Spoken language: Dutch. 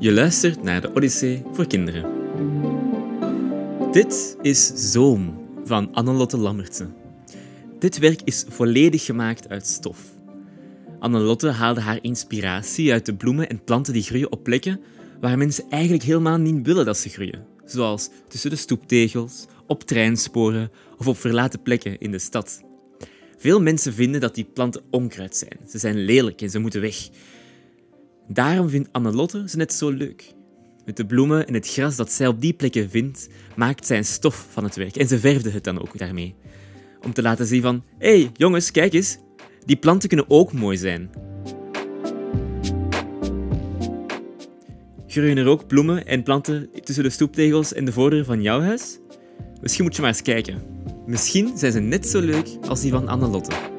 Je luistert naar de Odyssee voor kinderen. Dit is Zoom van Annelotte Lammertse. Dit werk is volledig gemaakt uit stof. Annelotte haalde haar inspiratie uit de bloemen en planten die groeien op plekken waar mensen eigenlijk helemaal niet willen dat ze groeien, zoals tussen de stoeptegels, op treinsporen of op verlaten plekken in de stad. Veel mensen vinden dat die planten onkruid zijn. Ze zijn lelijk en ze moeten weg. Daarom vindt Annelotte ze net zo leuk. Met de bloemen en het gras dat zij op die plekken vindt, maakt zij een stof van het werk. En ze verfde het dan ook daarmee. Om te laten zien van, hé hey, jongens, kijk eens, die planten kunnen ook mooi zijn. Groeien er ook bloemen en planten tussen de stoeptegels en de voordeur van jouw huis? Misschien moet je maar eens kijken. Misschien zijn ze net zo leuk als die van Annelotte.